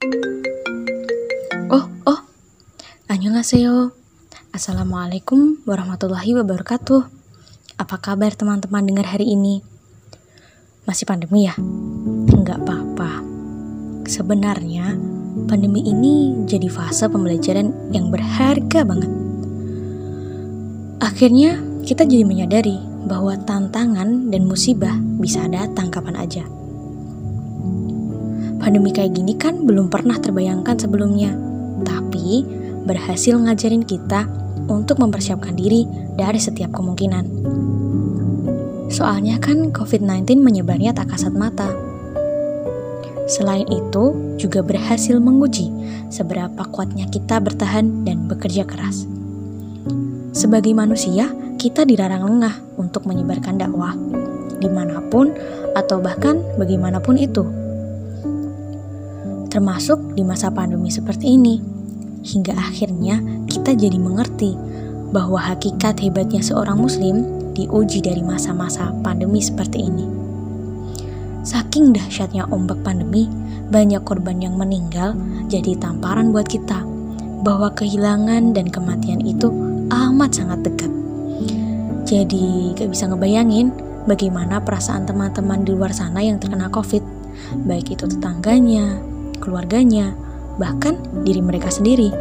Oh, oh. Annyeonghaseyo. Assalamualaikum warahmatullahi wabarakatuh. Apa kabar teman-teman dengar hari ini? Masih pandemi ya? Enggak apa-apa. Sebenarnya, pandemi ini jadi fase pembelajaran yang berharga banget. Akhirnya, kita jadi menyadari bahwa tantangan dan musibah bisa datang kapan aja. Pandemi kayak gini kan belum pernah terbayangkan sebelumnya, tapi berhasil ngajarin kita untuk mempersiapkan diri dari setiap kemungkinan. Soalnya kan COVID-19 menyebarnya tak kasat mata. Selain itu, juga berhasil menguji seberapa kuatnya kita bertahan dan bekerja keras. Sebagai manusia, kita dilarang lengah untuk menyebarkan dakwah, di mana pun atau bahkan bagaimanapun itu termasuk di masa pandemi seperti ini. Hingga akhirnya kita jadi mengerti bahwa hakikat hebatnya seorang muslim diuji dari masa-masa pandemi seperti ini. Saking dahsyatnya ombak pandemi, banyak korban yang meninggal jadi tamparan buat kita bahwa kehilangan dan kematian itu amat sangat dekat. Jadi gak bisa ngebayangin bagaimana perasaan teman-teman di luar sana yang terkena COVID, baik itu tetangganya, keluarganya, bahkan diri mereka sendiri,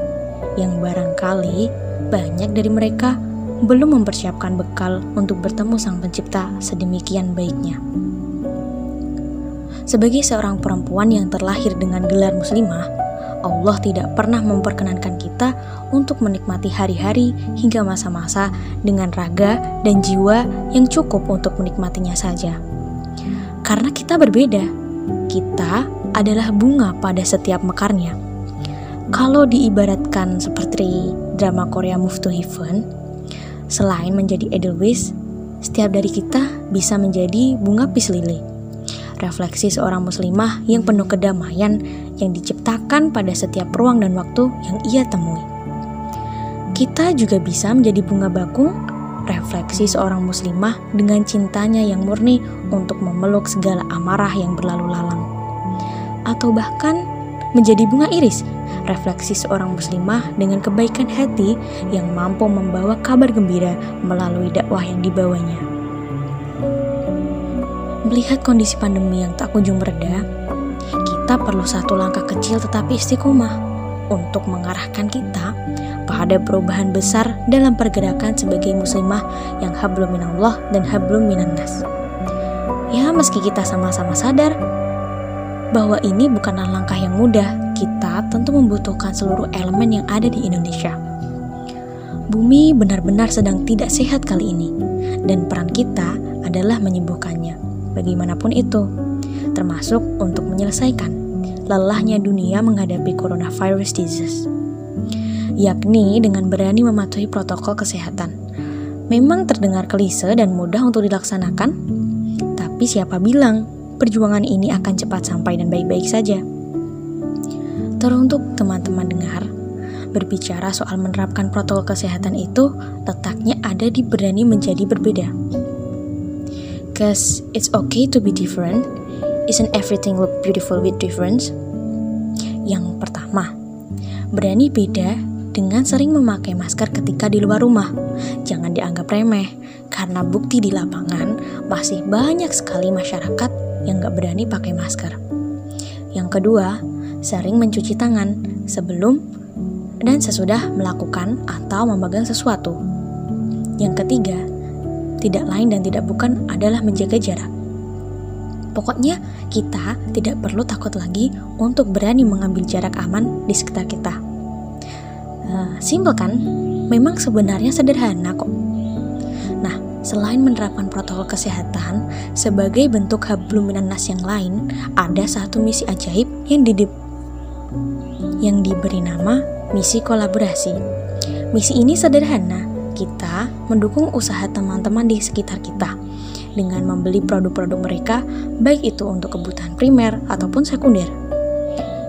yang barangkali banyak dari mereka belum mempersiapkan bekal untuk bertemu Sang Pencipta sedemikian baiknya. Sebagai seorang perempuan yang terlahir dengan gelar muslimah, Allah tidak pernah memperkenankan kita untuk menikmati hari-hari hingga masa-masa dengan raga dan jiwa yang cukup untuk menikmatinya saja. Karena kita berbeda, kita adalah bunga pada setiap mekarnya. Kalau diibaratkan seperti drama Korea Move to Heaven, selain menjadi Edelweiss, setiap dari kita bisa menjadi bunga pis lili. Refleksi seorang muslimah yang penuh kedamaian yang diciptakan pada setiap ruang dan waktu yang ia temui. Kita juga bisa menjadi bunga bakung, refleksi seorang muslimah dengan cintanya yang murni untuk memeluk segala amarah yang berlalu lalang atau bahkan menjadi bunga iris, refleksi seorang muslimah dengan kebaikan hati yang mampu membawa kabar gembira melalui dakwah yang dibawanya. Melihat kondisi pandemi yang tak kunjung mereda, kita perlu satu langkah kecil tetapi istiqomah untuk mengarahkan kita pada perubahan besar dalam pergerakan sebagai muslimah yang hablum minallah dan hablum minannas. Ya, meski kita sama-sama sadar bahwa ini bukanlah langkah yang mudah. Kita tentu membutuhkan seluruh elemen yang ada di Indonesia. Bumi benar-benar sedang tidak sehat kali ini, dan peran kita adalah menyembuhkannya, bagaimanapun itu, termasuk untuk menyelesaikan lelahnya dunia menghadapi coronavirus disease, yakni dengan berani mematuhi protokol kesehatan. Memang terdengar klise dan mudah untuk dilaksanakan, tapi siapa bilang perjuangan ini akan cepat sampai dan baik-baik saja. Teruntuk teman-teman dengar, berbicara soal menerapkan protokol kesehatan itu letaknya ada di berani menjadi berbeda. Cause it's okay to be different, isn't everything look beautiful with difference? Yang pertama, berani beda dengan sering memakai masker ketika di luar rumah. Jangan dianggap remeh, karena bukti di lapangan masih banyak sekali masyarakat yang gak berani pakai masker. Yang kedua, sering mencuci tangan sebelum dan sesudah melakukan atau memegang sesuatu. Yang ketiga, tidak lain dan tidak bukan adalah menjaga jarak. Pokoknya, kita tidak perlu takut lagi untuk berani mengambil jarak aman di sekitar kita. Uh, kan? Memang sebenarnya sederhana kok. Nah, Selain menerapkan protokol kesehatan, sebagai bentuk hablum nas yang lain, ada satu misi ajaib yang di yang diberi nama misi kolaborasi. Misi ini sederhana, kita mendukung usaha teman-teman di sekitar kita dengan membeli produk-produk mereka, baik itu untuk kebutuhan primer ataupun sekunder.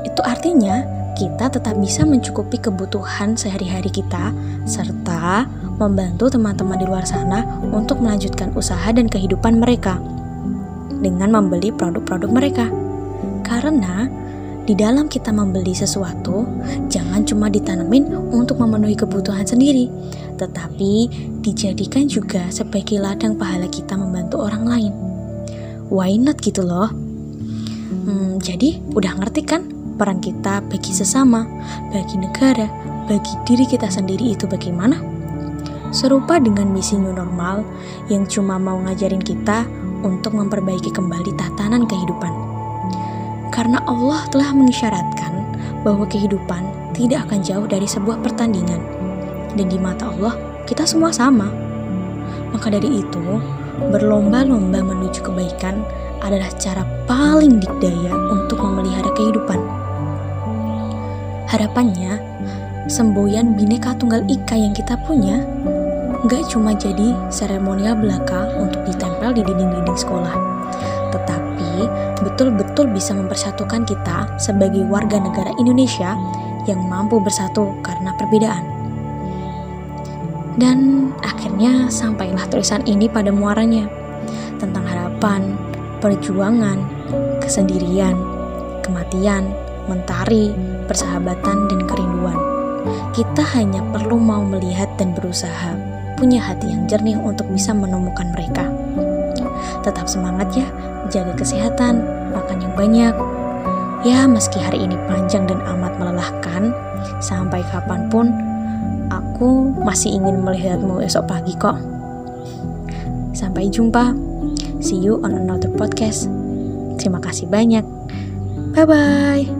Itu artinya kita tetap bisa mencukupi kebutuhan sehari-hari kita serta membantu teman-teman di luar sana untuk melanjutkan usaha dan kehidupan mereka dengan membeli produk-produk mereka. Karena di dalam kita membeli sesuatu, jangan cuma ditanemin untuk memenuhi kebutuhan sendiri, tetapi dijadikan juga sebagai ladang pahala kita membantu orang lain. Why not gitu loh? Hmm, jadi udah ngerti kan peran kita bagi sesama, bagi negara, bagi diri kita sendiri itu bagaimana? Serupa dengan misi new normal yang cuma mau ngajarin kita untuk memperbaiki kembali tatanan kehidupan. Karena Allah telah mengisyaratkan bahwa kehidupan tidak akan jauh dari sebuah pertandingan. Dan di mata Allah, kita semua sama. Maka dari itu, berlomba-lomba menuju kebaikan adalah cara paling dikdaya untuk memelihara kehidupan. Harapannya, semboyan bineka tunggal ika yang kita punya nggak cuma jadi seremonial belaka untuk ditempel di dinding-dinding sekolah, betul-betul bisa mempersatukan kita sebagai warga negara Indonesia yang mampu bersatu karena perbedaan. Dan akhirnya sampailah tulisan ini pada muaranya tentang harapan, perjuangan, kesendirian, kematian, mentari, persahabatan, dan kerinduan. Kita hanya perlu mau melihat dan berusaha punya hati yang jernih untuk bisa menemukan mereka. Tetap semangat ya, jaga kesehatan, makan yang banyak. Ya, meski hari ini panjang dan amat melelahkan, sampai kapan pun aku masih ingin melihatmu esok pagi kok. Sampai jumpa. See you on another podcast. Terima kasih banyak. Bye bye.